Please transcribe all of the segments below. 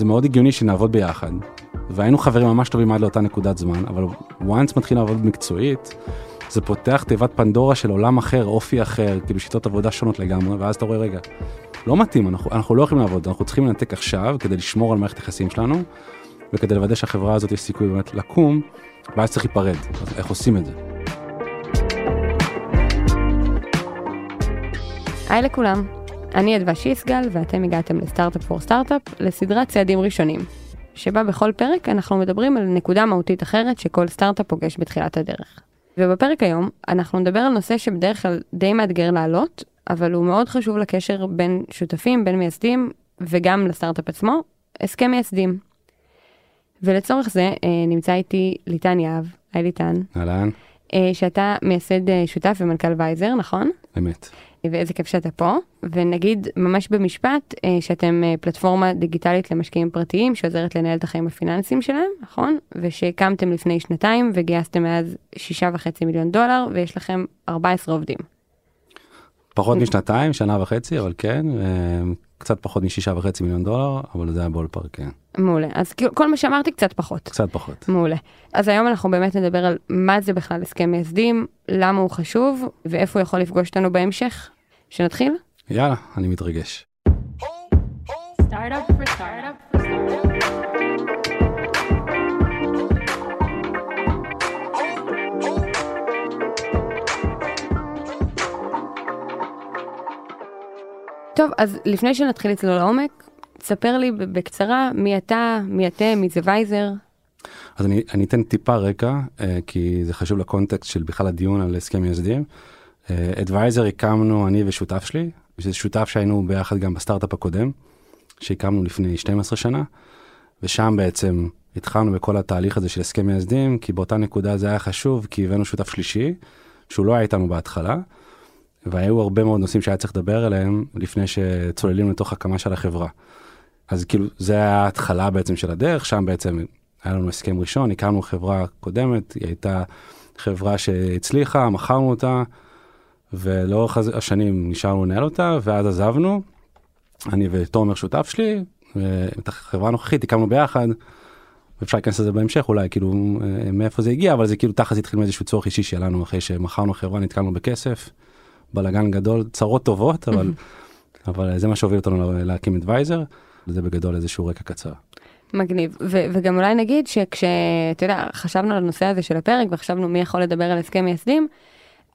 זה מאוד הגיוני שנעבוד ביחד. והיינו חברים ממש טובים עד לאותה נקודת זמן, אבל once מתחיל לעבוד מקצועית, זה פותח תיבת פנדורה של עולם אחר, אופי אחר, כאילו שיטות עבודה שונות לגמרי, ואז אתה רואה, רגע, לא מתאים, אנחנו, אנחנו לא יכולים לעבוד, אנחנו צריכים לנתק עכשיו כדי לשמור על מערכת היחסים שלנו, וכדי לוודא שהחברה הזאת יש סיכוי באמת לקום, ואז צריך להיפרד, אז איך עושים את זה? היי לכולם, אני אדווה שיסגל ואתם הגעתם לסטארט-אפ פור סטארט-אפ לסדרת צעדים ראשונים, שבה בכל פרק אנחנו מדברים על נקודה מהותית אחרת שכל סטארט-אפ פוגש בתחילת הדרך. ובפרק היום אנחנו נדבר על נושא שבדרך כלל די מאתגר לעלות, אבל הוא מאוד חשוב לקשר בין שותפים, בין מייסדים וגם לסטארט-אפ עצמו, הסכם מייסדים. ולצורך זה אה, נמצא איתי ליטן יהב, היי ליטן, אהלן, אה, שאתה מייסד אה, שותף ומנכ"ל וייזר, נכון? אמת. ואיזה כיף שאתה פה, ונגיד ממש במשפט אה, שאתם אה, פלטפורמה דיגיטלית למשקיעים פרטיים שעוזרת לנהל את החיים הפיננסיים שלהם, נכון? ושהקמתם לפני שנתיים וגייסתם מאז שישה וחצי מיליון דולר ויש לכם 14 עובדים. פחות משנתיים, שנה וחצי, אבל כן, אה, קצת פחות משישה וחצי מיליון דולר, אבל זה היה בולפארק, כן, מעולה. אז כאילו כל מה שאמרתי קצת פחות. קצת פחות. מעולה. אז היום אנחנו באמת נדבר על מה זה בכלל הסכם מייסדים, למה הוא חשוב ואיפה הוא יכול לפגוש אותנו בהמשך. שנתחיל? יאללה, אני מתרגש. Startup for startup for startup. טוב, אז לפני שנתחיל לצלול לעומק, תספר לי בקצרה מי אתה, מי אתם, מי זה וייזר. אז אני, אני אתן טיפה רקע, אה, כי זה חשוב לקונטקסט של בכלל הדיון על הסכם מייסדים. אדוויזר הקמנו אני ושותף שלי, שזה שותף שהיינו ביחד גם בסטארט-אפ הקודם, שהקמנו לפני 12 שנה, ושם בעצם התחלנו בכל התהליך הזה של הסכם מייסדים, כי באותה נקודה זה היה חשוב, כי הבאנו שותף שלישי, שהוא לא היה איתנו בהתחלה, והיו הרבה מאוד נושאים שהיה צריך לדבר עליהם לפני שצוללים לתוך הקמה של החברה. אז כאילו זה היה ההתחלה בעצם של הדרך, שם בעצם היה לנו הסכם ראשון, הקמנו חברה קודמת, היא הייתה חברה שהצליחה, מכרנו אותה, ולאורך השנים נשארנו לנהל אותה, ואז עזבנו, אני ותומר שותף שלי, ואת החברה הנוכחית הקמנו ביחד, ואפשר להיכנס לזה בהמשך אולי, כאילו אה, מאיפה זה הגיע, אבל זה כאילו תכלס התחיל מאיזשהו צורך אישי שלנו, אחרי שמכרנו חברה נתקלנו בכסף, בלאגן גדול, צרות טובות, אבל, אבל זה מה שהוביל אותנו לה- להקים את וייזר, וזה בגדול איזשהו רקע קצר. מגניב. ו- וגם אולי נגיד שכשאתה יודע, חשבנו על הנושא הזה של הפרק וחשבנו מי יכול לדבר על הסכם מייסדים,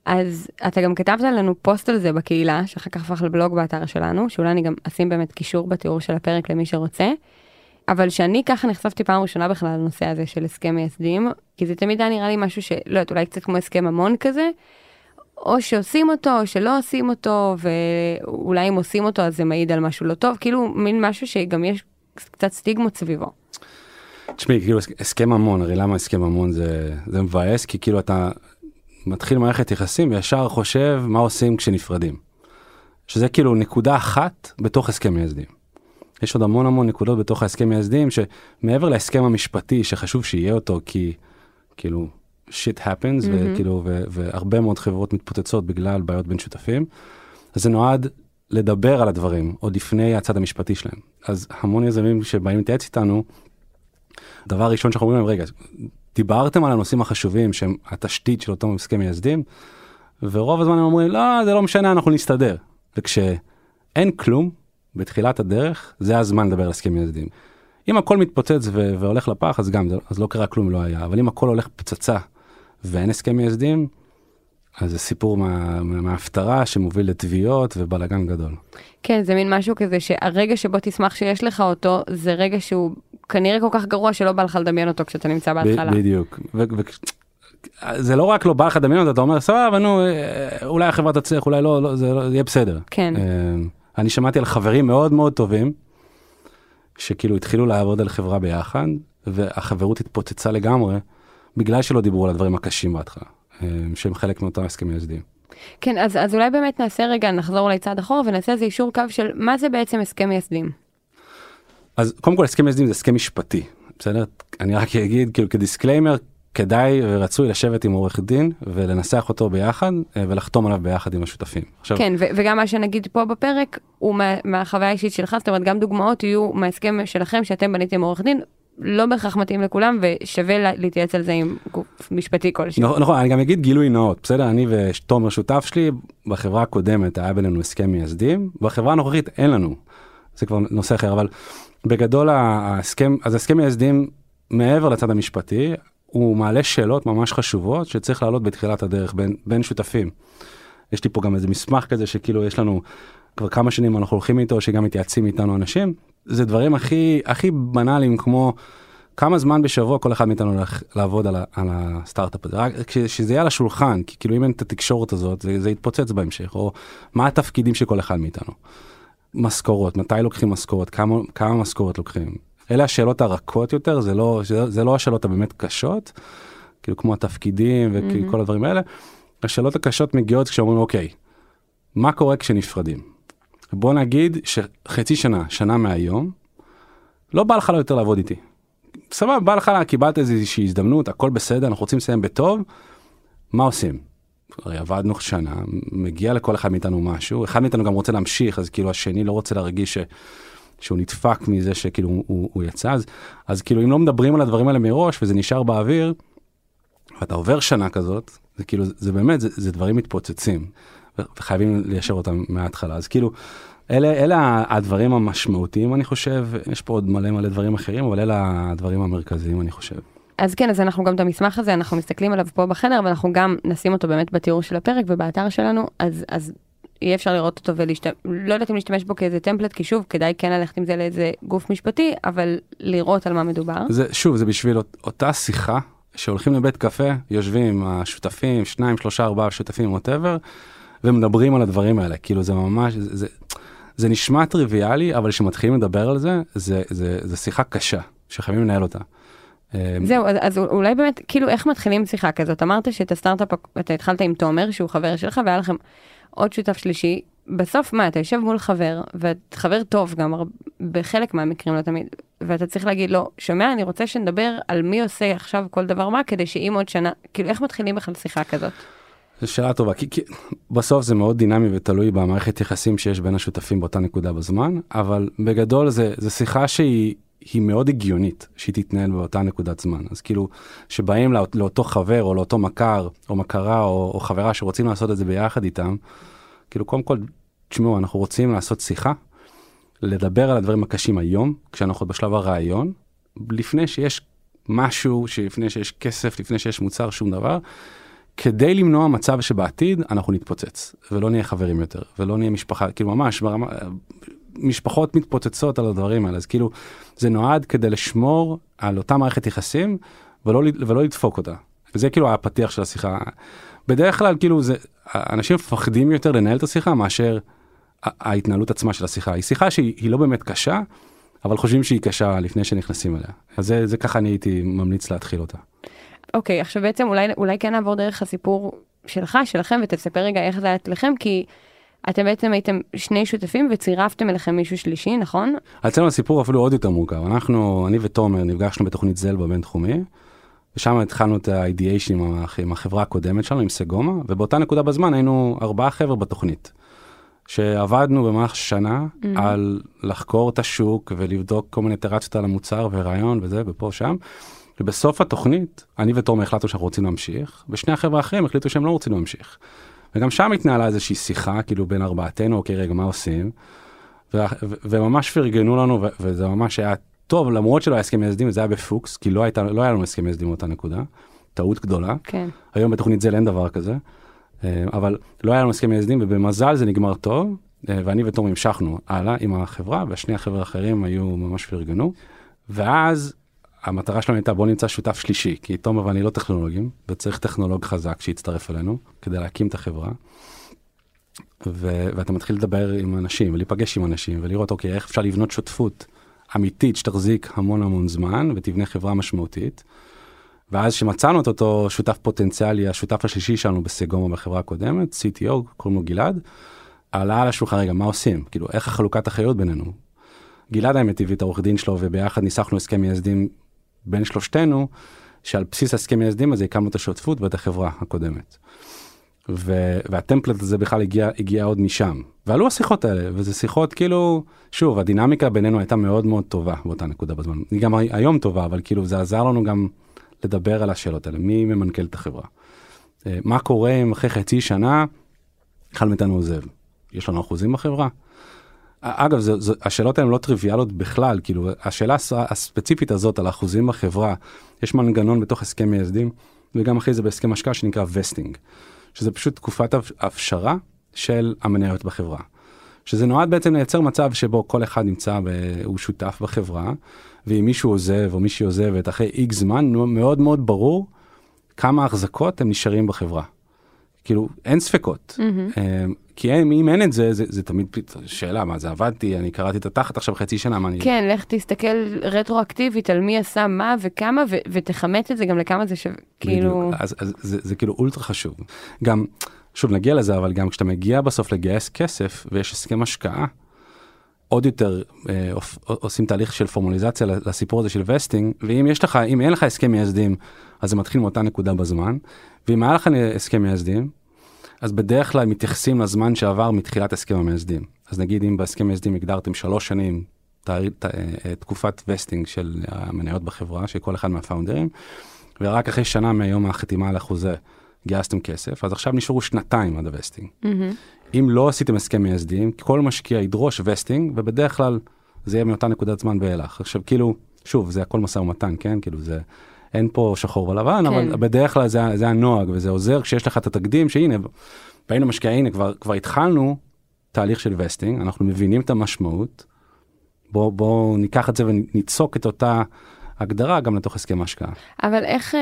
אז אתה גם כתבת לנו פוסט על זה בקהילה, שאחר כך הפך לבלוג באתר שלנו, שאולי אני גם אשים באמת קישור בתיאור של הפרק למי שרוצה. אבל שאני ככה נחשפתי פעם ראשונה בכלל לנושא הזה של הסכם מייסדים, כי זה תמיד היה נראה לי משהו שלא יודעת, אולי קצת כמו הסכם ממון כזה, או שעושים אותו או שלא עושים אותו, ואולי אם עושים אותו אז זה מעיד על משהו לא טוב, כאילו מין משהו שגם יש קצת סטיגמות סביבו. תשמעי, כאילו הס- הסכם ממון, הרי למה הסכם ממון זה, זה מבאס? כי כאילו אתה מתחיל מערכת יחסים וישר חושב מה עושים כשנפרדים. שזה כאילו נקודה אחת בתוך הסכם מייסדים. יש עוד המון המון נקודות בתוך ההסכם מייסדים שמעבר להסכם המשפטי שחשוב שיהיה אותו כי כאילו shit happens mm-hmm. וכאילו ו- והרבה מאוד חברות מתפוצצות בגלל בעיות בין שותפים. אז זה נועד לדבר על הדברים עוד לפני הצד המשפטי שלהם. אז המון יזמים שבאים להתייעץ איתנו, דבר ראשון שאנחנו אומרים להם רגע דיברתם על הנושאים החשובים שהם התשתית של אותו הסכם מייסדים ורוב הזמן הם אומרים לא זה לא משנה אנחנו נסתדר וכשאין כלום בתחילת הדרך זה הזמן לדבר על הסכם מייסדים. אם הכל מתפוצץ ו- והולך לפח אז גם אז לא קרה כלום לא היה אבל אם הכל הולך פצצה ואין הסכם מייסדים אז זה סיפור מה- מההפטרה שמוביל לתביעות ובלאגן גדול. כן, זה מין משהו כזה שהרגע שבו תשמח שיש לך אותו, זה רגע שהוא כנראה כל כך גרוע שלא בא לך לדמיין אותו כשאתה נמצא בהתחלה. בדיוק. זה לא רק לא בא לך לדמיין אותו, אתה אומר סבבה נו אה, אולי החברה תצליח אולי לא, לא זה לא, יהיה בסדר. כן. אה, אני שמעתי על חברים מאוד מאוד טובים שכאילו התחילו לעבוד על חברה ביחד והחברות התפוצצה לגמרי בגלל שלא דיברו על הדברים הקשים בהתחלה אה, שהם חלק מאותם הסכמי מייסדים. כן, אז, אז אולי באמת נעשה רגע, נחזור אולי צעד אחורה ונעשה איזה אישור קו של מה זה בעצם הסכם מייסדים. אז קודם כל הסכם מייסדים זה הסכם משפטי בסדר אני רק אגיד כאילו כדיסקליימר כדאי ורצוי לשבת עם עורך דין ולנסח אותו ביחד אה, ולחתום עליו ביחד עם השותפים. עכשיו, כן, ו- וגם מה שנגיד פה בפרק הוא מה- מהחוויה האישית שלך, זאת אומרת גם דוגמאות יהיו מההסכם שלכם שאתם בניתם עורך דין, לא בהכרח מתאים לכולם ושווה לה- להתייעץ על זה עם גוף משפטי כלשהו. נכון, נכון, אני גם אגיד גילוי נאות, בסדר? אני ותומר שותף שלי, בחברה הקודמת היה בינינו הסכם מייסדים, בחברה הנוכחית אין לנו. זה כבר נושא אחר, אבל בגדול ההסכם, אז הסכם מייסדים, מעבר לצד המשפטי, הוא מעלה שאלות ממש חשובות שצריך לעלות בתחילת הדרך בין, בין שותפים. יש לי פה גם איזה מסמך כזה שכאילו יש לנו כבר כמה שנים אנחנו הולכים איתו, שגם מתייעצים איתנו אנשים. זה דברים הכי, הכי בנאליים כמו כמה זמן בשבוע כל אחד מאיתנו הולך לעבוד על, על הסטארט-אפ הזה, רק שזה יהיה על השולחן, כי כאילו אם אין את התקשורת הזאת זה, זה יתפוצץ בהמשך, או מה התפקידים של כל אחד מאיתנו. משכורות, מתי לוקחים משכורות, כמה, כמה משכורות לוקחים. אלה השאלות הרכות יותר, זה לא, זה, זה לא השאלות הבאמת קשות, כאילו כמו התפקידים וכאילו כל הדברים האלה. השאלות הקשות מגיעות כשאומרים אוקיי, מה קורה כשנפרדים? בוא נגיד שחצי שנה, שנה מהיום, לא בא לך יותר לעבוד איתי. סבבה, בא לך, קיבלת איזושהי הזדמנות, הכל בסדר, אנחנו רוצים לסיים בטוב, מה עושים? הרי עבדנו שנה, מגיע לכל אחד מאיתנו משהו, אחד מאיתנו גם רוצה להמשיך, אז כאילו השני לא רוצה להרגיש ש... שהוא נדפק מזה שכאילו הוא, הוא, יצא, אז, אז כאילו אם לא מדברים על הדברים האלה מראש וזה נשאר באוויר, ואתה עובר שנה כזאת, זה כאילו, זה באמת, זה, זה דברים מתפוצצים, וחייבים ליישר אותם מההתחלה, אז כאילו, אלה, אלה הדברים המשמעותיים אני חושב, יש פה עוד מלא מלא דברים אחרים, אבל אלה הדברים המרכזיים אני חושב. אז כן, אז אנחנו גם את המסמך הזה, אנחנו מסתכלים עליו פה בחדר, ואנחנו גם נשים אותו באמת בתיאור של הפרק ובאתר שלנו, אז, אז יהיה אפשר לראות אותו ולהשתמש, לא יודעת אם להשתמש בו כאיזה טמפלט, כי שוב, כדאי כן ללכת עם זה לאיזה גוף משפטי, אבל לראות על מה מדובר. זה, שוב, זה בשביל אות- אותה שיחה שהולכים לבית קפה, יושבים השותפים, שניים, שלושה, ארבעה שותפים, ווטאבר, ומדברים על הדברים האלה. כאילו זה ממש, זה, זה, זה נשמע טריוויאלי, אבל כשמתחילים לדבר על זה, זה, זה, זה שיחה קשה, שחייבים לנהל אותה. אה, זהו, אז, אז אולי באמת, כאילו, איך מתחילים שיחה כזאת? אמרת שאת הסטארט-אפ, אתה התחלת עם תומר, שהוא חבר שלך, והיה לכם עוד שותף שלישי. בסוף, מה, אתה יושב מול חבר, וחבר טוב גם, בחלק מהמקרים לא תמיד, ואתה צריך להגיד לו, שומע, אני רוצה שנדבר על מי עושה עכשיו כל דבר מה, כדי שאם עוד שנה, כאילו, איך מתחילים בכלל שיחה כזאת? זו שאלה טובה, כי, כי בסוף זה מאוד דינמי ותלוי במערכת יחסים שיש בין השותפים באותה נקודה בזמן, אבל בגדול זה, זה שיחה שהיא היא מאוד הגיונית שהיא תתנהל באותה נקודת זמן. אז כאילו, שבאים לא, לאותו חבר או לאותו מכר או מכרה או, או חברה שרוצים לעשות את זה ביחד איתם, כאילו קודם כל, תשמעו, אנחנו רוצים לעשות שיחה, לדבר על הדברים הקשים היום, כשאנחנו בשלב הרעיון, לפני שיש משהו, לפני שיש כסף, לפני שיש מוצר, שום דבר. כדי למנוע מצב שבעתיד אנחנו נתפוצץ ולא נהיה חברים יותר ולא נהיה משפחה כאילו ממש ברמה משפחות מתפוצצות על הדברים האלה אז כאילו זה נועד כדי לשמור על אותה מערכת יחסים ולא ולא לדפוק אותה וזה כאילו הפתיח של השיחה. בדרך כלל כאילו זה אנשים מפחדים יותר לנהל את השיחה מאשר ההתנהלות עצמה של השיחה היא שיחה שהיא היא לא באמת קשה אבל חושבים שהיא קשה לפני שנכנסים אליה אז זה, זה ככה אני הייתי ממליץ להתחיל אותה. אוקיי, עכשיו בעצם אולי, אולי כן נעבור דרך הסיפור שלך, שלכם, ותספר רגע איך זה היה אצלכם, כי אתם בעצם הייתם שני שותפים וצירפתם אליכם מישהו שלישי, נכון? אצלנו הסיפור אפילו עוד יותר מורכב. אנחנו, אני ותומר נפגשנו בתוכנית זל בבינתחומי, ושם התחלנו את ה-ideation עם, עם החברה הקודמת שלנו, עם סגומה, ובאותה נקודה בזמן היינו ארבעה חבר'ה בתוכנית. שעבדנו במהלך שנה mm-hmm. על לחקור את השוק ולבדוק כל מיני איטרציות על המוצר ורעיון וזה ופה שם. ובסוף התוכנית אני ותומר החלטנו שאנחנו רוצים להמשיך ושני החבר'ה האחרים החליטו שהם לא רוצים להמשיך. וגם שם התנהלה איזושהי שיחה כאילו בין ארבעתנו אוקיי רגע מה עושים. ו- ו- וממש פרגנו לנו ו- וזה ממש היה טוב למרות שלא היה הסכם מייסדים זה היה בפוקס כי לא הייתה לא היה לנו הסכם מייסדים באותה נקודה. טעות גדולה. כן. היום בתוכנית זל אין דבר כזה. אה, אבל לא היה לנו הסכם מייסדים ובמזל זה נגמר טוב אה, ואני ותום המשכנו הלאה עם החברה והשני החבר'ה האחרים היו ממש פרגנו. ואז המטרה שלנו הייתה בוא נמצא שותף שלישי כי תומר ואני לא טכנולוגים וצריך טכנולוג חזק שיצטרף אלינו כדי להקים את החברה. ו- ואתה מתחיל לדבר עם אנשים ולהיפגש עם אנשים ולראות אוקיי איך אפשר לבנות שותפות אמיתית שתחזיק המון המון זמן ותבנה חברה משמעותית. ואז שמצאנו את אותו שותף פוטנציאלי, השותף השלישי שלנו בסגומה בחברה הקודמת, CTO, קוראים לו גלעד, עלה על השולחן רגע, מה עושים? כאילו, איך החלוקת אחריות בינינו? גלעד האמת הביא את העורך דין שלו, וביחד ניסחנו הסכם מייסדים בין שלושתנו, שעל בסיס הסכם מייסדים הזה הקמנו את השותפות ואת החברה הקודמת. ו- והטמפלט הזה בכלל הגיע, הגיע עוד משם. ועלו השיחות האלה, וזה שיחות כאילו, שוב, הדינמיקה בינינו הייתה מאוד מאוד טובה באותה נקודה בזמן. היא גם היום טובה, אבל כאילו זה עזר לנו גם לדבר על השאלות האלה, מי ממנכ"ל את החברה. אה, מה קורה אם אחרי חצי שנה אחד מאיתנו עוזב? יש לנו אחוזים בחברה? אגב, זה, זה, השאלות האלה לא טריוויאליות בכלל, כאילו, השאלה הס- הספציפית הזאת על האחוזים בחברה, יש מנגנון בתוך הסכם מייסדים, וגם אחרי זה בהסכם השקעה שנקרא וסטינג, שזה פשוט תקופת הפ- הפשרה של המניות בחברה. שזה נועד בעצם לייצר מצב שבו כל אחד נמצא, ב, הוא שותף בחברה, ואם מישהו עוזב או מישהי עוזבת אחרי איקס זמן, מאוד מאוד ברור כמה החזקות הם נשארים בחברה. כאילו, אין ספקות. Mm-hmm. כי אין, אם אין את זה, זה, זה תמיד שאלה, מה זה עבדתי, אני קראתי את התחת עכשיו חצי שנה, מה אני... כן, לך תסתכל רטרואקטיבית על מי עשה מה וכמה, ו- ותכמת את זה גם לכמה זה שווה, כאילו... אז, אז זה, זה כאילו אולטרה חשוב. גם, שוב נגיע לזה, אבל גם כשאתה מגיע בסוף לגייס כסף ויש הסכם השקעה, עוד יותר אה, עוש- עושים תהליך של פורמליזציה לסיפור הזה של וסטינג, ואם יש לך, אם אין לך הסכם מייסדים, אז זה מתחיל מאותה נקודה בזמן, ואם היה לך הסכם מייסדים, אז בדרך כלל מתייחסים לזמן שעבר מתחילת הסכם המייסדים. אז נגיד אם בהסכם מייסדים הגדרתם שלוש שנים תאר- ת- אה, תקופת vesting של המניות בחברה, של כל אחד מה founders, ורק אחרי שנה מיום החתימה על החוזה גייסתם כסף, אז עכשיו נשארו שנתיים עד ה vesting. מהמם. אם לא עשיתם הסכם מייסדים, כל משקיע ידרוש vesting, ובדרך כלל זה יהיה מאותה נקודת זמן ואילך. עכשיו כאילו, שוב, זה הכל משא ומתן, כן? כאילו זה, אין פה שחור ולבן, כן. אבל בדרך כלל זה, זה הנוהג, וזה עוזר כשיש לך את התקדים, שהנה, באים למשקיע, הנה, כבר, כבר התחלנו תהליך של וסטינג, אנחנו מבינים את המשמעות, בואו בוא ניקח את זה וניצוק את אותה הגדרה גם לתוך הסכם ההשקעה. אבל איך, אה,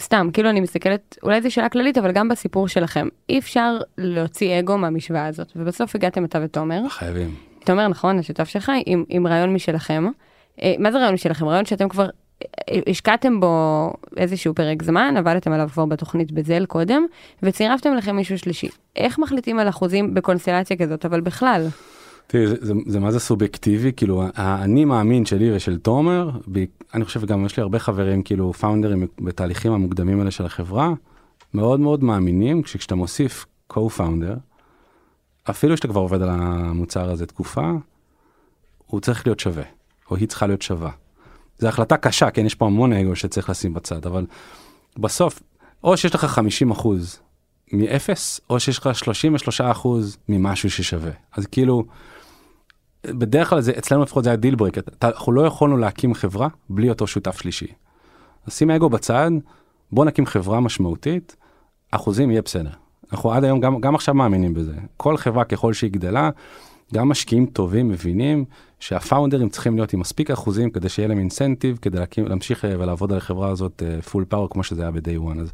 סתם, כאילו אני מסתכלת, אולי זו שאלה כללית, אבל גם בסיפור שלכם, אי אפשר להוציא אגו מהמשוואה הזאת, ובסוף הגעתם אתה ותומר, חייבים. תומר נכון, השותף שלך, עם, עם רעיון משלכם. אה, מה זה רעיון משלכם? רעיון שאתם כבר השקעתם בו איזשהו פרק זמן, עבדתם עליו כבר בתוכנית בזל קודם, וצירפתם לכם מישהו שלישי. איך מחליטים על אחוזים בקונסטלציה כזאת, אבל בכלל? תראי, זה, זה, זה מה זה סובייקטיבי, כאילו, האני מאמין שלי ושל תומר, ב, אני חושב שגם יש לי הרבה חברים, כאילו, פאונדרים בתהליכים המוקדמים האלה של החברה, מאוד מאוד מאמינים, שכשאתה מוסיף co-founder, אפילו שאתה כבר עובד על המוצר הזה תקופה, הוא צריך להיות שווה, או היא צריכה להיות שווה. זו החלטה קשה, כן, יש פה המון אגו שצריך לשים בצד, אבל בסוף, או שיש לך 50 אחוז מאפס, או שיש לך 33 אחוז ממשהו ששווה. אז כאילו, בדרך כלל זה, אצלנו לפחות זה היה deal break, אנחנו לא יכולנו להקים חברה בלי אותו שותף שלישי. אז שים אגו בצד, בוא נקים חברה משמעותית, אחוזים יהיה בסדר. אנחנו עד היום גם, גם עכשיו מאמינים בזה. כל חברה ככל שהיא גדלה, גם משקיעים טובים מבינים שה founders צריכים להיות עם מספיק אחוזים כדי שיהיה להם incentive כדי להקים, להמשיך אה, ולעבוד על החברה הזאת full power כמו שזה היה ב-day one. אז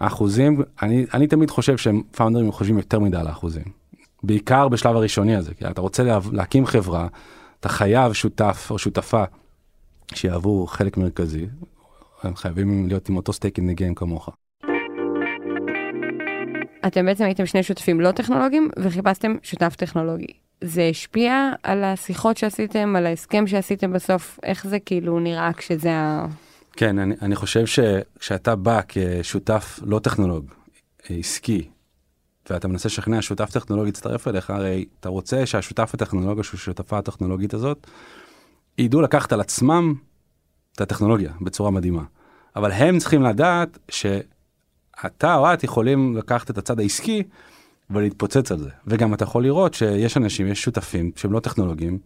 האחוזים, אני, אני תמיד חושב שהם founders חושבים יותר מדי על האחוזים. בעיקר בשלב הראשוני הזה, כי אתה רוצה לה, להקים חברה, אתה חייב שותף או שותפה שיהוו חלק מרכזי, הם חייבים להיות עם אותו stake in game כמוך. אתם בעצם הייתם שני שותפים לא טכנולוגיים, וחיפשתם שותף טכנולוגי. זה השפיע על השיחות שעשיתם, על ההסכם שעשיתם בסוף, איך זה כאילו נראה כשזה ה... כן, אני, אני חושב שכשאתה בא כשותף לא טכנולוג, אה, עסקי, ואתה מנסה לשכנע שותף טכנולוגי להצטרף אליך, הרי אתה רוצה שהשותף הטכנולוגי, השותפה הטכנולוגית הזאת, ידעו לקחת על עצמם את הטכנולוגיה בצורה מדהימה. אבל הם צריכים לדעת שאתה או את יכולים לקחת את הצד העסקי ולהתפוצץ על זה. וגם אתה יכול לראות שיש אנשים, יש שותפים שהם לא טכנולוגיים,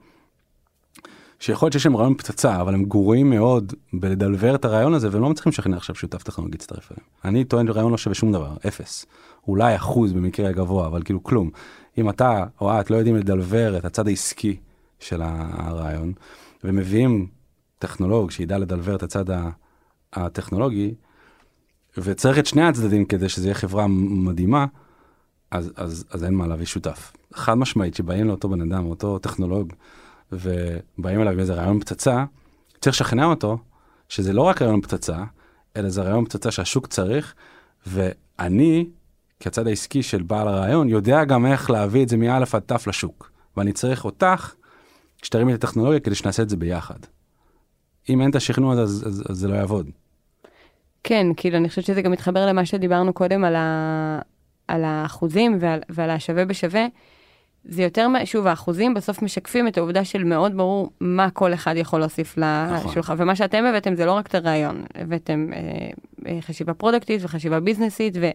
שיכול להיות שיש להם רעיון פצצה, אבל הם גרועים מאוד בלדלבר את הרעיון הזה, והם לא מצליחים לשכנע עכשיו שותף טכנולוגי להצטרף אליהם. אני טוען שרעיון לא שווה שום דבר, אפס. אולי אחוז במקרה הגבוה, אבל כאילו כלום. אם אתה או את לא יודעים לדלבר את הצד העסקי של הרעיון, ומביאים טכנולוג שידע לדלבר את הצד הטכנולוגי, וצריך את שני הצדדים כדי שזה יהיה חברה מדהימה, אז, אז, אז אין מה להביא שותף. חד משמעית, שבאים לאותו בן אדם, אותו טכנולוג, ובאים אליו עם איזה רעיון פצצה, צריך לשכנע אותו שזה לא רק רעיון פצצה, אלא זה רעיון פצצה שהשוק צריך, ואני, כצד העסקי של בעל הרעיון, יודע גם איך להביא את זה מא' עד ת' לשוק. ואני צריך אותך, שתרימי את הטכנולוגיה כדי שנעשה את זה ביחד. אם אין את השכנוע הזה, אז, אז, אז זה לא יעבוד. כן, כאילו, אני חושבת שזה גם מתחבר למה שדיברנו קודם על, ה... על האחוזים ועל, ועל השווה בשווה. זה יותר, שוב, האחוזים בסוף משקפים את העובדה של מאוד ברור מה כל אחד יכול להוסיף נכון. לשולחן. ומה שאתם הבאתם זה לא רק את הרעיון, הבאתם אה, אה, חשיבה פרודקטית וחשיבה ביזנסית, ו...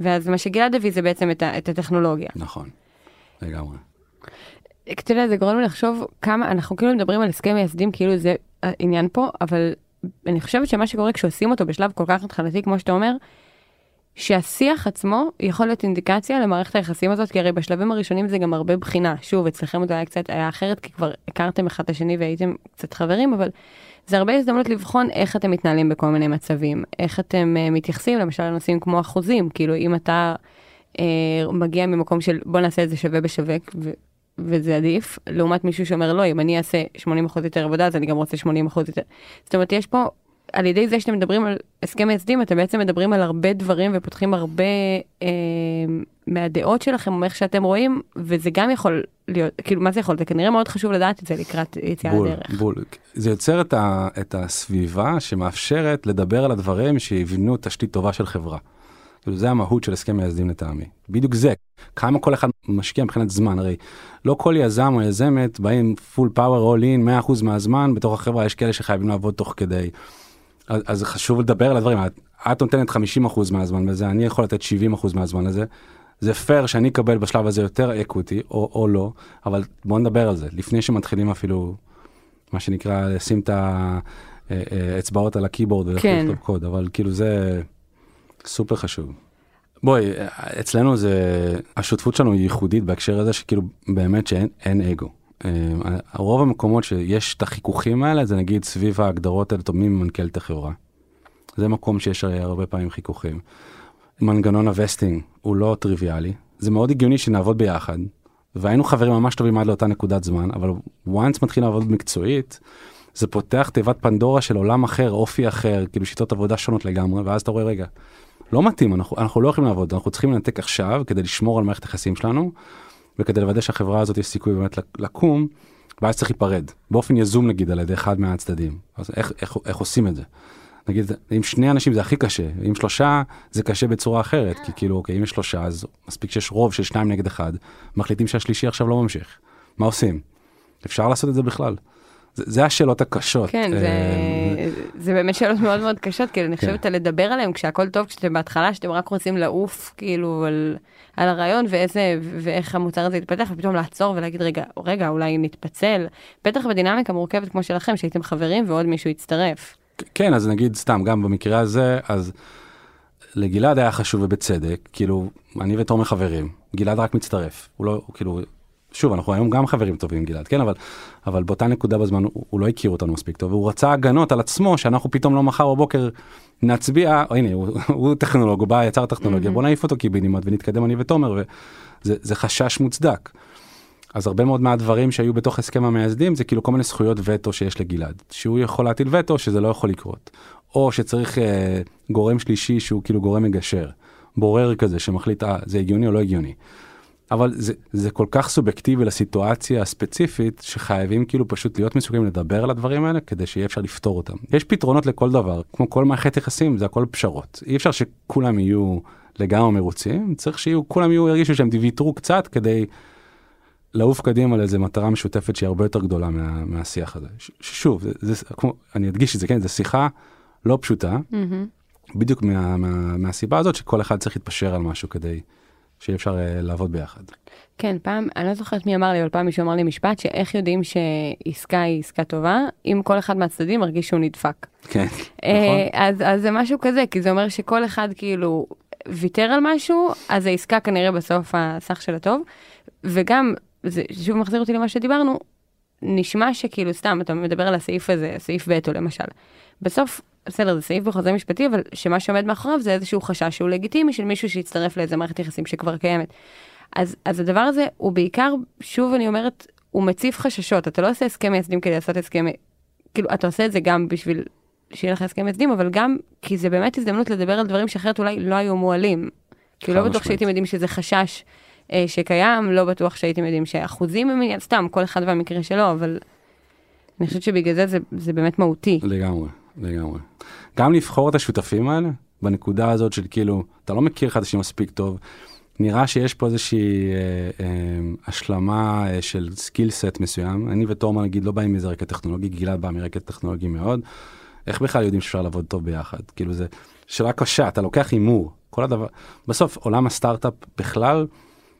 ואז מה שגלעד הביא זה בעצם את, ה... את הטכנולוגיה. נכון, לגמרי. אתה יודע, זה גורם לי לחשוב כמה, אנחנו כאילו מדברים על הסכם מייסדים כאילו זה העניין פה, אבל אני חושבת שמה שקורה כשעושים אותו בשלב כל כך התחלתי, כמו שאתה אומר, שהשיח עצמו יכול להיות אינדיקציה למערכת היחסים הזאת, כי הרי בשלבים הראשונים זה גם הרבה בחינה. שוב, אצלכם זה היה קצת היה אחרת, כי כבר הכרתם אחד את השני והייתם קצת חברים, אבל זה הרבה הזדמנות לבחון איך אתם מתנהלים בכל מיני מצבים, איך אתם uh, מתייחסים למשל לנושאים כמו אחוזים, כאילו אם אתה uh, מגיע ממקום של בוא נעשה את זה שווה בשווה, ו- וזה עדיף, לעומת מישהו שאומר לא, אם אני אעשה 80% יותר עבודה, אז אני גם רוצה 80% יותר. זאת אומרת, יש פה, על ידי זה שאתם מדברים על הסכם מייסדים, אתם בעצם מדברים על הרבה דברים ופותחים הרבה אה, מהדעות שלכם, או איך שאתם רואים, וזה גם יכול להיות, כאילו, מה זה יכול? זה כנראה מאוד חשוב לדעת את זה לקראת יציאה בול, לדרך. בול. זה יוצר את, ה, את הסביבה שמאפשרת לדבר על הדברים שיבנו תשתית טובה של חברה. כאילו זה המהות של הסכם מייסדים לטעמי. בדיוק זה. כמה כל אחד משקיע מבחינת זמן, הרי לא כל יזם או יזמת באים פול פאוור all in 100% מהזמן, בתוך החברה יש כאלה שחייבים לעבוד תוך כדי. אז, אז חשוב לדבר על הדברים, את, את נותנת 50% מהזמן בזה, אני יכול לתת 70% מהזמן לזה. זה פייר שאני אקבל בשלב הזה יותר אקוטי או, או לא, אבל בוא נדבר על זה, לפני שמתחילים אפילו, מה שנקרא, לשים את האצבעות על הקeyboard ולכתוב כן. קוד, אבל כאילו זה סופר חשוב. בואי, אצלנו זה, השותפות שלנו היא ייחודית בהקשר הזה שכאילו באמת שאין אין אגו. אה, רוב המקומות שיש את החיכוכים האלה זה נגיד סביב ההגדרות האלה, טוב, מי מנכ"ל את החברה. זה מקום שיש הרבה פעמים חיכוכים. מנגנון ה vesting הוא לא טריוויאלי, זה מאוד הגיוני שנעבוד ביחד, והיינו חברים ממש טובים עד לאותה נקודת זמן, אבל once מתחיל לעבוד מקצועית, זה פותח תיבת פנדורה של עולם אחר, אופי אחר, כאילו שיטות עבודה שונות לגמרי, ואז אתה רואה, רגע, לא מתאים, אנחנו, אנחנו לא יכולים לעבוד, אנחנו צריכים לנתק עכשיו כדי לשמור על מערכת היחסים שלנו, וכדי לוודא שהחברה הזאת יש סיכוי באמת לקום, ואז צריך להיפרד, באופן יזום נגיד על ידי אחד מהצדדים. אז איך, איך, איך עושים את זה? נגיד, אם שני אנשים זה הכי קשה, אם שלושה זה קשה בצורה אחרת, כי כאילו, אוקיי, אם יש שלושה, אז מספיק שיש רוב של שניים נגד אחד, מחליטים שהשלישי עכשיו לא ממשיך. מה עושים? אפשר לעשות את זה בכלל. זה, זה השאלות הקשות. כן, זה, אה, זה באמת שאלות מאוד מאוד קשות, כאילו אני כן. חושבת על לדבר עליהם כשהכל טוב, כשאתם בהתחלה, שאתם רק רוצים לעוף כאילו על, על הרעיון ואיזה, ואיך המוצר הזה יתפתח, ופתאום לעצור ולהגיד רגע, רגע, אולי נתפצל. בטח בדינמיקה מורכבת כמו שלכם, שהייתם חברים ועוד מישהו יצטרף. כן, אז נגיד סתם, גם במקרה הזה, אז לגלעד היה חשוב ובצדק, כאילו, אני ותומר חברים, גלעד רק מצטרף, הוא לא, הוא כאילו, שוב, אנחנו היום גם חברים טובים גלעד, כן, אבל, אבל באותה נקודה בזמן הוא, הוא לא הכיר אותנו מספיק טוב, והוא רצה הגנות על עצמו, שאנחנו פתאום לא מחר בבוקר נצביע, או, הנה, הוא, הוא טכנולוג, הוא בא, יצר טכנולוגיה, Mhm. בוא נעיף אותו קיבינימט ונתקדם אני ותומר, וזה זה חשש מוצדק. אז הרבה מאוד מהדברים שהיו בתוך הסכם המייסדים זה כאילו כל מיני זכויות וטו שיש לגלעד, שהוא יכול להטיל וטו שזה לא יכול לקרות, או שצריך אה, גורם שלישי שהוא כאילו גורם מגשר, בורר כזה שמחליט אה, זה הגיוני או לא הגיוני. אבל זה, זה כל כך סובייקטיבי לסיטואציה הספציפית שחייבים כאילו פשוט להיות מסוגלים לדבר על הדברים האלה כדי שיהיה אפשר לפתור אותם. יש פתרונות לכל דבר, כמו כל מערכת יחסים זה הכל פשרות. אי אפשר שכולם יהיו לגמרי מרוצים, צריך שיהיו, כולם יהיו, ירגישו שהם ויתרו קצת כדי לעוף קדימה לאיזה מטרה משותפת שהיא הרבה יותר גדולה מה, מהשיח הזה. ש- ששוב, זה, זה, כמו, אני אדגיש את זה, כן, זו שיחה לא פשוטה, בדיוק מה, מה, מהסיבה הזאת שכל אחד צריך להתפשר על משהו כדי שיהיה אפשר אה, לעבוד ביחד. כן, פעם, אני לא זוכרת מי אמר לי, אבל פעם מישהו אמר לי משפט, שאיך יודעים שעסקה היא עסקה טובה, אם כל אחד מהצדדים מרגיש שהוא נדפק. כן, אה, אז, אז זה משהו כזה, כי זה אומר שכל אחד כאילו ויתר על משהו, אז העסקה כנראה בסוף הסך של הטוב. וגם, זה שוב מחזיר אותי למה שדיברנו, נשמע שכאילו סתם, אתה מדבר על הסעיף הזה, סעיף וטו למשל. בסוף, בסדר, זה סעיף בחוזה משפטי, אבל שמה שעומד מאחוריו זה איזשהו חשש שהוא לגיטימי של מישהו שיצטרף לאיזה מערכת יחסים שכבר קיימת. אז, אז הדבר הזה הוא בעיקר, שוב אני אומרת, הוא מציף חששות. אתה לא עושה הסכם מייסדים כדי לעשות הסכם, כאילו, אתה עושה את זה גם בשביל שיהיה לך הסכם מייסדים, אבל גם כי זה באמת הזדמנות לדבר על דברים שאחרת אולי לא היו מועלים. כי לא בטוח. שהייתם יודעים שזה חשש אה, שקיים, לא בטוח שהייתם יודעים שאחוזים הם סתם, כל אחד והמקרה שלו, אבל אני חושבת שבגלל זה זה, זה באמת מהותי. לגמרי. לגמרי. גם לבחור את השותפים האלה, בנקודה הזאת של כאילו, אתה לא מכיר השני מספיק טוב, נראה שיש פה איזושהי אה, אה, השלמה אה, של skill set מסוים. אני ותורמן נגיד לא באים מאיזה רקע טכנולוגי, גלעד בא מרקע טכנולוגי מאוד. איך בכלל יודעים שאפשר לעבוד טוב ביחד? כאילו זה שאלה קשה, אתה לוקח הימור, כל הדבר, בסוף עולם הסטארט-אפ בכלל,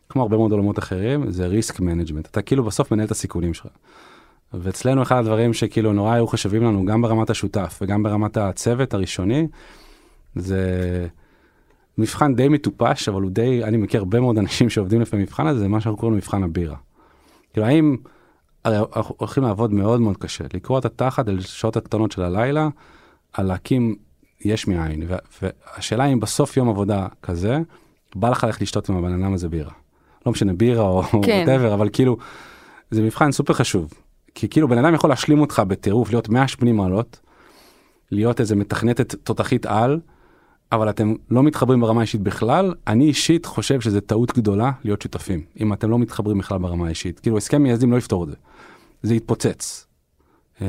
כמו הרבה מאוד עולמות אחרים, זה risk management, אתה כאילו בסוף מנהל את הסיכונים שלך. ואצלנו אחד הדברים שכאילו נורא היו חשובים לנו, גם ברמת השותף וגם ברמת הצוות הראשוני, זה מבחן די מטופש, אבל הוא די, אני מכיר הרבה מאוד אנשים שעובדים לפי המבחן הזה, זה מה שאנחנו קוראים מבחן הבירה. כאילו האם, הרי אנחנו הולכים לעבוד מאוד מאוד קשה, לקרוא את התחת על שעות הקטנות של הלילה, על להקים יש מאין, והשאלה אם בסוף יום עבודה כזה, בא לך ללכת לשתות עם הבן אדם הזה בירה. לא משנה בירה או כן. whatever, אבל כאילו, זה מבחן סופר חשוב. כי כאילו בן אדם יכול להשלים אותך בטירוף, להיות 180 מעלות, להיות איזה מתכנתת תותחית על, אבל אתם לא מתחברים ברמה האישית בכלל, אני אישית חושב שזה טעות גדולה להיות שותפים, אם אתם לא מתחברים בכלל ברמה האישית. כאילו הסכם מייסדים לא יפתור את זה, זה יתפוצץ. אה,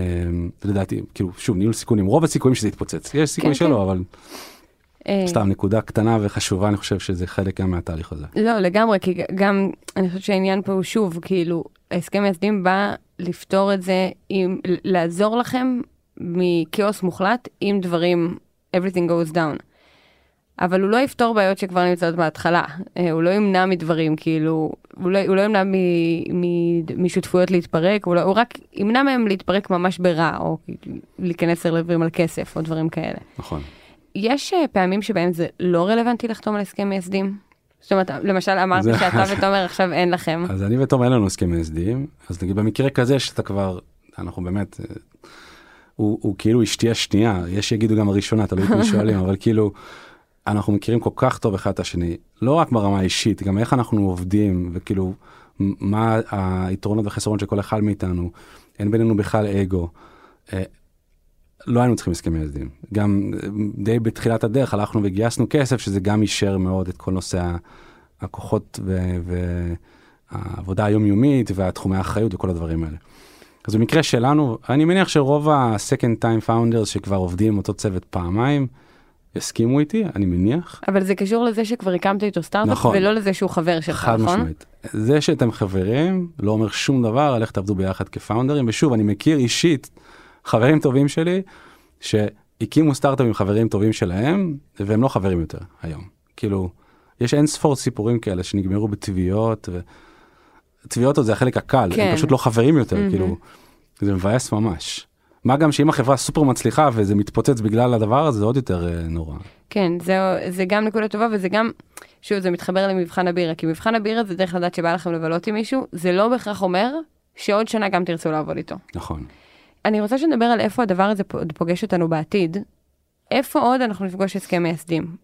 לדעתי, כאילו, שוב, ניהול סיכונים, רוב הסיכויים שזה יתפוצץ, יש סיכוי כן, שלא, כן. אבל אה, סתם נקודה קטנה וחשובה, אני חושב שזה חלק גם מהתהליך הזה. לא, לגמרי, כי גם, אני חושבת שהעניין פה הוא שוב, כאילו, ההסכם מייסדים בא לפתור את זה, עם, לעזור לכם מכאוס מוחלט, אם דברים, everything goes down. אבל הוא לא יפתור בעיות שכבר נמצאות בהתחלה, אה, הוא לא ימנע מדברים, כאילו, הוא לא, הוא לא ימנע מ, מ, משותפויות להתפרק, הוא, לא, הוא רק ימנע מהם להתפרק ממש ברע, או להיכנס לדברים על כסף, או דברים כאלה. נכון. יש אה, פעמים שבהם זה לא רלוונטי לחתום על הסכם מייסדים? זאת אומרת, למשל אמרת שאתה ותומר עכשיו אין לכם. אז אני ותום אין לנו הסכם מייסדים, אז נגיד במקרה כזה שאתה כבר, אנחנו באמת, אה, הוא, הוא כאילו אשתי השנייה, יש שיגידו גם הראשונה, תלוי את מי שואלים, אבל כאילו, אנחנו מכירים כל כך טוב אחד את השני, לא רק ברמה האישית, גם איך אנחנו עובדים, וכאילו, מה היתרונות והחסרונות של כל אחד מאיתנו, אין בינינו בכלל אגו. לא היינו צריכים הסכם מייסדים. גם אה, די בתחילת הדרך הלכנו וגייסנו כסף, שזה גם אישר מאוד את כל נושא הכוחות והעבודה היומיומית והתחומי האחריות וכל הדברים האלה. אז במקרה שלנו, אני מניח שרוב ה-second time founders שכבר עובדים עם אותו צוות פעמיים, יסכימו איתי, אני מניח. אבל זה קשור לזה שכבר הקמת איתו סטארט-אפ, נכון. ולא לזה שהוא חבר שלך, חד נכון? משמעית. זה שאתם חברים לא אומר שום דבר על איך תעבדו ביחד כפאונדרים, ושוב, אני מכיר אישית חברים טובים שלי שהקימו סטארט-אפ עם חברים טובים שלהם, והם לא חברים יותר היום. כאילו, יש אין ספור סיפורים כאלה שנגמרו בתביעות, ו... תביעות עוד זה החלק הקל, כן. הם פשוט לא חברים יותר, מהמם. כאילו, זה מבאס ממש. מה גם שאם החברה סופר מצליחה וזה מתפוצץ בגלל הדבר הזה, זה עוד יותר אה, נורא. כן, זה, זה גם נקודה טובה, וזה גם, שוב, זה מתחבר למבחן הבירה, כי מבחן הבירה זה דרך לדעת שבא לכם לבלות עם מישהו, זה לא בהכרח אומר שעוד שנה גם תרצו לעבוד איתו. נכון. אני רוצה שנדבר על איפה הדבר הזה פוגש אותנו בעתיד. איפה עוד אנחנו נפגוש הסכם מייסדים?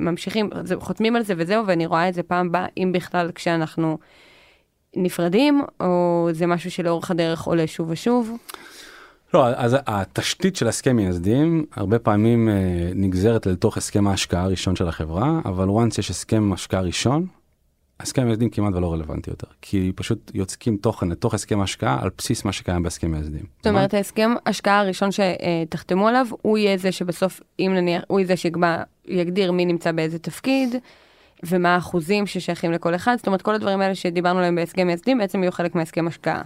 ממשיכים, חותמים על זה וזהו, ואני רואה את זה פעם הבאה, אם בכלל כשאנחנו נפרדים, או זה משהו שלאורך הדרך עולה שוב ושוב. לא, אז התשתית של הסכם מייסדים הרבה פעמים אה, נגזרת לתוך הסכם ההשקעה הראשון של החברה, אבל once יש הסכם השקעה ראשון, הסכם מייסדים כמעט ולא רלוונטי יותר, כי פשוט יוצקים תוכן לתוך הסכם ההשקעה על בסיס מה שקיים בהסכם מייסדים. זאת אומרת, ההסכם השקעה הראשון שתחתמו עליו, הוא יהיה זה שבסוף, אם נניח, הוא יהיה זה שיקבע, יגדיר מי נמצא באיזה תפקיד, ומה האחוזים ששייכים לכל אחד. זאת אומרת, כל הדברים האלה שדיברנו עליהם בהסכם מייסדים, בעצם יהיו חלק מהסכם השקעה.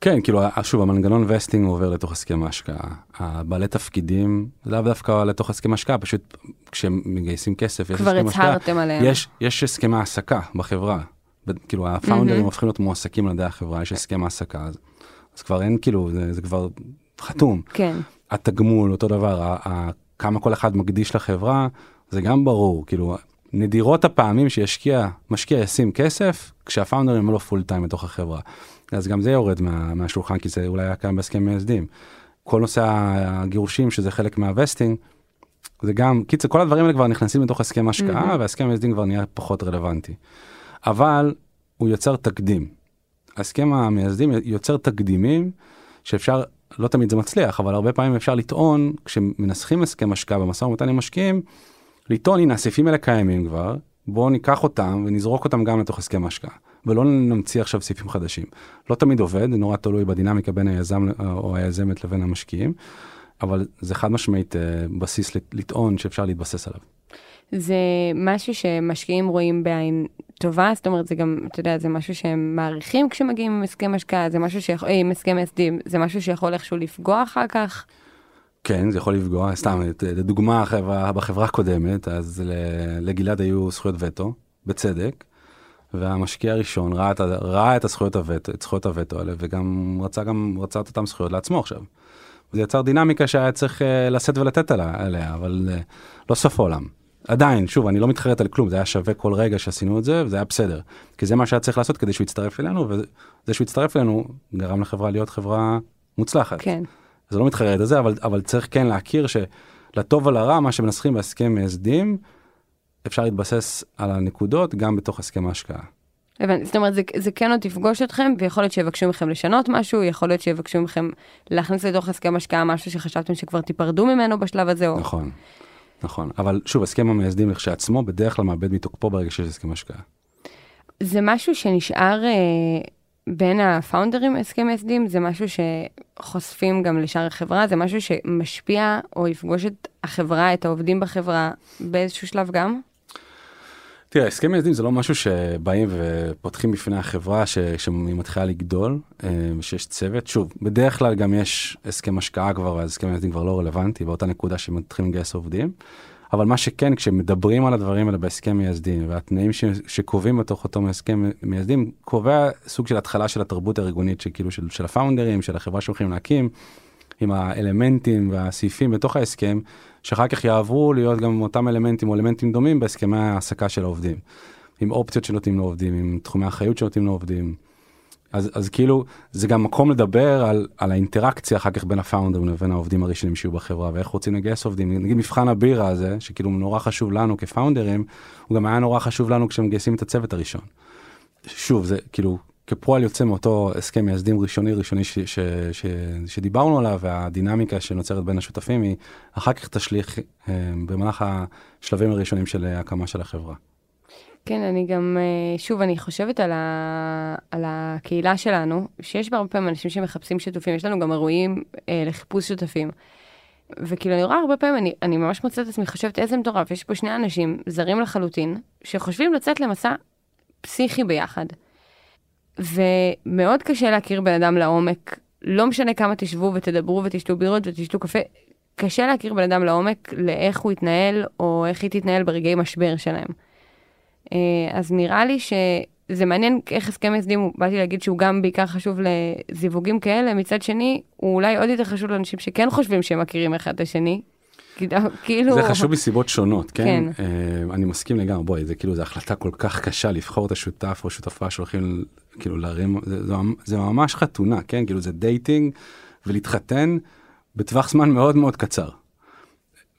כן, כאילו, שוב, המנגנון וסטינג עובר לתוך הסכם ההשקעה. הבעלי תפקידים, לאו דווקא לתוך הסכם ההשקעה, פשוט כשהם מגייסים כסף, יש כבר הסכם השקעה. הצהרתם עליהם. יש, יש הסכמי העסקה בחברה. כאילו הפאונדרים הופכים להיות מועסקים על ידי החברה, יש הסכם העסקה. אז, אז כבר אין, כאילו, זה, זה כבר חתום. כן, התגמול, אותו דבר, ה, ה, כמה כל אחד מקדיש לחברה, זה גם ברור. כאילו, נדירות הפעמים שישקיע, משקיע ישים כסף, כשה founders הם לא full time בתוך החברה. אז גם זה יורד מה, מהשולחן, כי זה אולי היה קיים בהסכם מייסדים. כל נושא הגירושים, שזה חלק מה vesting, זה גם, קיצר, כל הדברים האלה כבר נכנסים לתוך הסכם השקעה, והסכם מייסדים כבר נהיה פחות רלוונטי. אבל הוא יוצר תקדים. ההסכם המייסדים יוצר תקדימים שאפשר, לא תמיד זה מצליח, אבל הרבה פעמים אפשר לטעון, כשמנסחים הסכם השקעה במשא ומתן עם משקיעים, לטעון, הנה הסעיפים האלה קיימים כבר, בואו ניקח אותם ונזרוק אותם גם לתוך הסכם השקעה, ולא נמציא עכשיו סעיפים חדשים. לא תמיד עובד, זה נורא תלוי בדינמיקה בין היזם או היזמת לבין המשקיעים. אבל זה חד משמעית אה, בסיס לט- לטעון שאפשר להתבסס עליו. זה משהו שמשקיעים רואים בעין טובה, זאת אומרת, זה גם, אתה יודע, זה משהו שהם מעריכים כשמגיעים עם הסכם השקעה, זה משהו שיכול, אה, עם הסכם הסדים, זה משהו שיכול איכשהו לפגוע אחר כך. כן, זה יכול לפגוע, סתם, לדוגמה, החברה- בחברה הקודמת, אז לגלעד היו זכויות וטו, בצדק, והמשקיע הראשון ראה את, ראה את הזכויות הווטו, את זכויות הווטו האלה, וגם רצה גם, רצה את אותן זכויות לעצמו עכשיו. זה יצר דינמיקה שהיה צריך אה, לשאת ולתת עליה, אבל אה, לא סוף העולם. עדיין, שוב, אני לא מתחרט על כלום, זה היה שווה כל רגע שעשינו את זה, וזה היה בסדר. כי זה מה שהיה צריך לעשות כדי שהוא יצטרף אלינו, וזה שהוא יצטרף אלינו גרם לחברה להיות חברה מוצלחת. כן. זה לא מתחרט על זה, אבל, אבל צריך כן להכיר שלטוב ולרע, מה שמנסחים בהסכם מייסדים, אפשר להתבסס על הנקודות גם בתוך הסכם ההשקעה. הבנתי, זאת אומרת, זה, זה כן עוד יפגוש אתכם, ויכול להיות שיבקשו מכם לשנות משהו, יכול להיות שיבקשו מכם להכניס לתוך הסכם השקעה משהו שחשבתם שכבר תיפרדו ממנו בשלב הזה, או... נכון, נכון. אבל שוב, הסכם המייסדים לכשעצמו בדרך כלל מאבד מתוקפו ברגע שיש הסכם השקעה. זה משהו שנשאר אה, בין הפאונדרים הסכם מייסדים, זה משהו שחושפים גם לשאר החברה, זה משהו שמשפיע או יפגוש את החברה, את העובדים בחברה, באיזשהו שלב גם? תראה, הסכם מייסדים זה לא משהו שבאים ופותחים בפני החברה ש- שהיא מתחילה לגדול, אה, ושיש צוות. שוב, בדרך כלל גם יש הסכם השקעה כבר, אז הסכם מייסדים כבר לא רלוונטי, באותה נקודה שמתחילים לגייס עובדים. אבל מה שכן, כשמדברים על הדברים האלה בהסכם מייסדים, והתנאים ש- שקובעים בתוך אותו הסכם מייסדים, קובע סוג של התחלה של התרבות הארגונית, שכאילו של, של הפאונדרים, של החברה שהולכים להקים, עם האלמנטים והסעיפים בתוך ההסכם, שאחר כך יעברו להיות גם אותם אלמנטים או אלמנטים דומים בהסכמי ההעסקה של העובדים. עם אופציות שנותנים לעובדים, עם תחומי אחריות שנותנים לעובדים. אז, אז כאילו זה גם מקום לדבר על, על האינטראקציה אחר כך בין הפאונדרים לבין העובדים הראשונים שיהיו בחברה ואיך רוצים לגייס עובדים. נגיד מבחן הבירה הזה, שכאילו נורא חשוב לנו כפאונדרים, הוא גם היה נורא חשוב לנו כשמגייסים את הצוות הראשון. שוב, זה כאילו כפועל יוצא מאותו הסכם מייסדים ראשוני ראשוני ש, ש, ש, שדיברנו עליו והדינמיקה שנוצרת בין השותפים היא אחר כך תשליך אה, במהלך השלבים הראשונים של הקמה של החברה. כן, אני גם, אה, שוב, אני חושבת על, ה, על הקהילה שלנו, שיש בה הרבה פעמים אנשים שמחפשים שותפים, יש לנו גם אירועים אה, לחיפוש שותפים. וכאילו, אני רואה הרבה פעמים, אני, אני ממש מוצאת את עצמי חושבת איזה מטורף, יש פה שני אנשים זרים לחלוטין, שחושבים לצאת למסע פסיכי ביחד. ומאוד קשה להכיר בן אדם לעומק, לא משנה כמה תשבו ותדברו ותשתו בירות ותשתו קפה, קשה להכיר בן אדם לעומק לאיך הוא יתנהל, או איך היא תתנהל ברגעי משבר שלהם. אה, אז נראה לי שזה מעניין איך הסכם מייסדים, באתי להגיד שהוא גם בעיקר חשוב לזיווגים כאלה, מצד שני, הוא אולי עוד יותר חשוב לאנשים שכן חושבים שהם מכירים אחד את השני. כאילו... זה חשוב מסיבות שונות, כן? כן. אה, אני מסכים לגמרי, בואי, זה כאילו, זו החלטה כל כך קשה לבחור את השותף או שותפה שהולכים כאילו להרים, זה, זה, זה ממש חתונה, כן? כאילו זה dating ולהתחתן בטווח זמן מאוד מאוד קצר.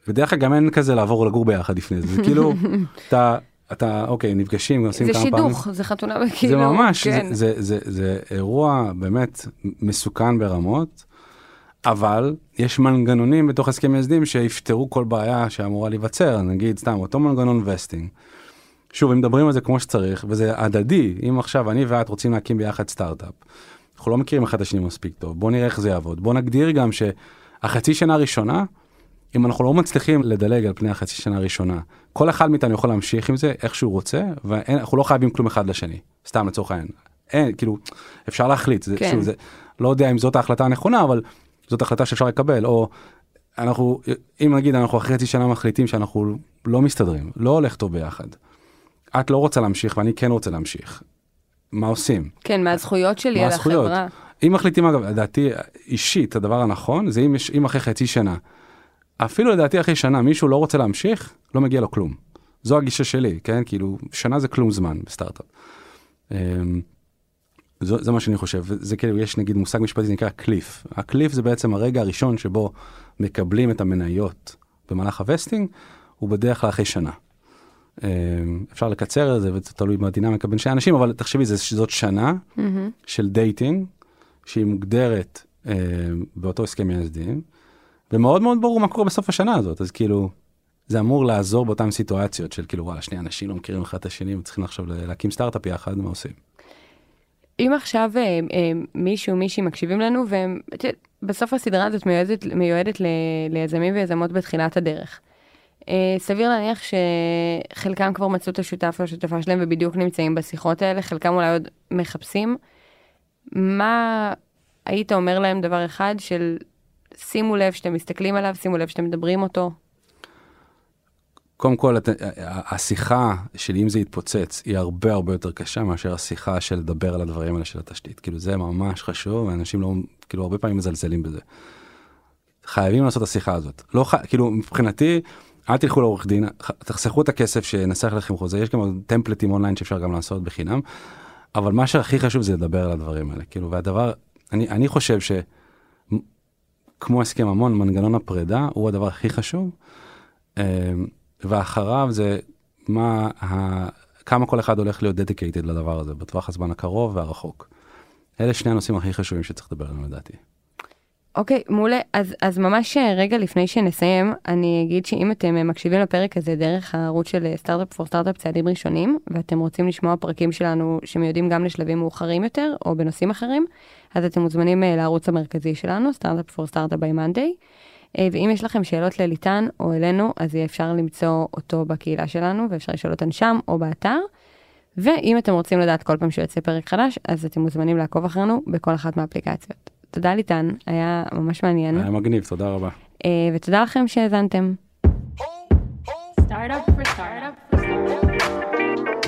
בדרך כלל גם אין כזה לעבור לגור ביחד לפני זה, זה כאילו, אתה, אתה, אוקיי, נפגשים, עושים זה כמה פעמים. שידוך, זה חתונה וכאילו... זה ממש, כן. זה, זה, זה, זה אירוע באמת מסוכן ברמות, אבל יש מנגנונים בתוך הסכם מייסדים שיפתרו כל בעיה שאמורה להיווצר, נגיד סתם אותו מנגנון vesting. שוב, אם מדברים על זה כמו שצריך, וזה הדדי, אם עכשיו אני ואת רוצים להקים ביחד סטארט-אפ, אנחנו לא מכירים אחד את השני מספיק טוב, בוא נראה איך זה יעבוד, בוא נגדיר גם שהחצי שנה הראשונה, אם אנחנו לא מצליחים לדלג על פני החצי שנה הראשונה, כל אחד מאיתנו יכול להמשיך עם זה איך שהוא רוצה, ואנחנו לא חייבים כלום אחד לשני, סתם לצורך העניין. אין, כאילו, אפשר להחליט, זה, כן. שוב, זה, לא יודע אם זאת ההחלטה הנכונה, אבל זאת החלטה שאפשר לקבל, או אנחנו, אם נגיד אנחנו אחרי חצי שנה מחליטים שאנחנו לא מסתדרים, לא הולך טוב ביחד. את לא רוצה להמשיך ואני כן רוצה להמשיך. מה עושים? כן, מהזכויות שלי מה על הזכויות? החברה. אם מחליטים אגב, לדעתי אישית הדבר הנכון זה אם אם אחרי חצי שנה, אפילו לדעתי אחרי שנה מישהו לא רוצה להמשיך, לא מגיע לו כלום. זו הגישה שלי, כן? כאילו, שנה זה כלום זמן בסטארט-אפ. אמ, זו, זה מה שאני חושב, זה כאילו, יש נגיד מושג משפטי זה נקרא קליף. הקליף זה בעצם הרגע הראשון שבו מקבלים את המניות במהלך ה vesting, הוא בדרך כלל אחרי שנה. אמ, אפשר לקצר את זה וזה תלוי בדינמיקה בין שני אנשים, אבל תחשבי, זה- שזאת שנה מהמם. של dating, שהיא מוגדרת אה, באותו הסכם מייסדים, ומאוד מאוד ברור מה קורה בסוף השנה הזאת, אז כאילו, זה אמור לעזור באותן סיטואציות של כאילו, וואלה, שני אנשים לא מכירים אחד את השני וצריכים עכשיו להקים סטארט-אפ יחד, מה עושים? אם עכשיו אה, אה, מישהו, מישהי מקשיבים לנו, והם, בסוף הסדרה הזאת מיועדת, מיועדת ל, ליזמים ויזמות בתחילת הדרך. אה, סביר להניח שחלקם כבר מצאו את השותף או השותפה שלהם ובדיוק נמצאים בשיחות האלה, חלקם אולי עוד מחפשים. מה היית אומר להם דבר אחד של שימו לב שאתם מסתכלים עליו, שימו לב שאתם מדברים אותו? קודם כל, את- השיחה של אם זה יתפוצץ היא הרבה הרבה יותר קשה מאשר השיחה של לדבר על הדברים האלה של התשתית. כאילו זה ממש חשוב, ואנשים לא, כאילו הרבה פעמים מזלזלים בזה. חייבים לעשות את השיחה הזאת. לא ח... כאילו מבחינתי, אל תלכו לעורך דין, תחסכו את הכסף שנסח לכם חוזה, יש גם טמפלטים אונליין שאפשר גם לעשות בחינם, אבל מה שהכי חשוב זה לדבר על הדברים האלה. כאילו, והדבר, אני, אני חושב ש... כמו הסכם ממון, מנגנון הפרידה הוא הדבר הכי חשוב. אמ, ואחריו זה מה, ה, כמה כל אחד הולך להיות dedicated לדבר הזה בטווח הזמן הקרוב והרחוק. אלה שני הנושאים הכי חשובים שצריך לדבר עליהם לדעתי. אוקיי, מעולה. אז, אז ממש אה, רגע לפני שנסיים, אני אגיד שאם אתם אה, מקשיבים לפרק הזה דרך הערוץ של סטארט-אפ פור סטארט-אפ צעדים ראשונים, ואתם רוצים לשמוע פרקים שלנו שמיועדים גם לשלבים מאוחרים יותר, או בנושאים אחרים, אז אתם מוזמנים אה, לערוץ המרכזי שלנו, סטארט-אפ פור סטארט-אפ Monday. אה, ואם יש לכם שאלות לליטן או אלינו, אז יהיה אפשר למצוא אותו בקהילה שלנו, ואפשר לשאול אותן שם או באתר. ואם אתם רוצים לדעת כל פעם שיוצא פרק חדש, אז אתם מוזמנים לעקוב אחרינו בכל אחת מהאפליקציות. תודה ליטן, היה ממש מעניין, היה מגניב, תודה רבה. אה, ותודה לכם שהאזנתם. Startup for startup for startup.